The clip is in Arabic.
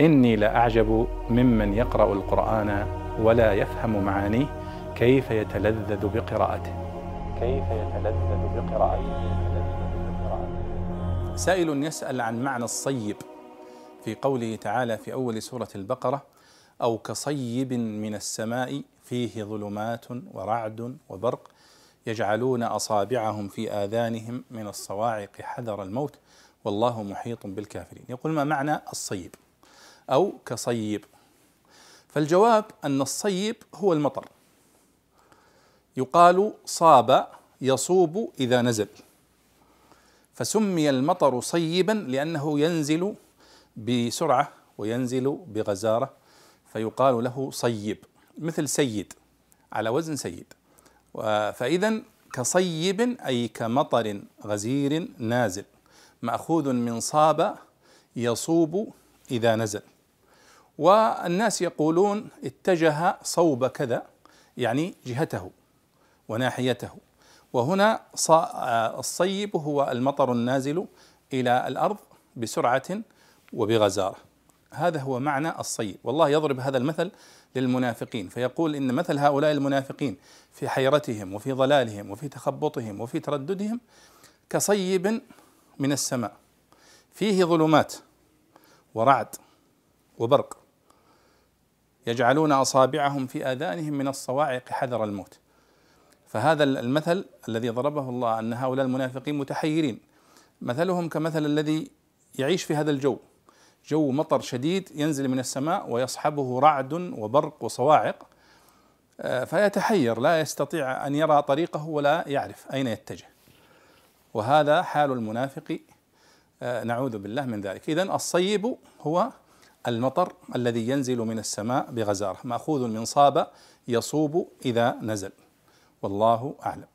إني لأعجب ممن يقرأ القرآن ولا يفهم معانيه كيف يتلذذ بقراءته. كيف يتلذذ بقراءته. سائل يسأل عن معنى الصيب في قوله تعالى في أول سورة البقرة أو كصيب من السماء فيه ظلمات ورعد وبرق يجعلون أصابعهم في آذانهم من الصواعق حذر الموت والله محيط بالكافرين. يقول ما معنى الصيب؟ أو كصيب. فالجواب أن الصيب هو المطر. يقال صاب يصوب إذا نزل. فسمي المطر صيبا لأنه ينزل بسرعة وينزل بغزارة فيقال له صيب مثل سيد على وزن سيد. فإذا كصيب أي كمطر غزير نازل مأخوذ من صاب يصوب إذا نزل. والناس يقولون اتجه صوب كذا يعني جهته وناحيته. وهنا الصيب هو المطر النازل إلى الأرض بسرعة وبغزارة. هذا هو معنى الصيب. والله يضرب هذا المثل للمنافقين فيقول إن مثل هؤلاء المنافقين في حيرتهم وفي ضلالهم وفي تخبطهم وفي ترددهم كصيب من السماء. فيه ظلمات ورعد وبرق. يجعلون أصابعهم في آذانهم من الصواعق حذر الموت. فهذا المثل الذي ضربه الله أن هؤلاء المنافقين متحيرين. مثلهم كمثل الذي يعيش في هذا الجو. جو مطر شديد ينزل من السماء ويصحبه رعد وبرق وصواعق آه، فيتحير لا يستطيع أن يرى طريقه ولا يعرف أين يتجه. وهذا حال المنافق. آه، نعوذ بالله من ذلك. اذا الصيب هو المطر الذي ينزل من السماء بغزارة مأخوذ من صاب يصوب إذا نزل. والله أعلم.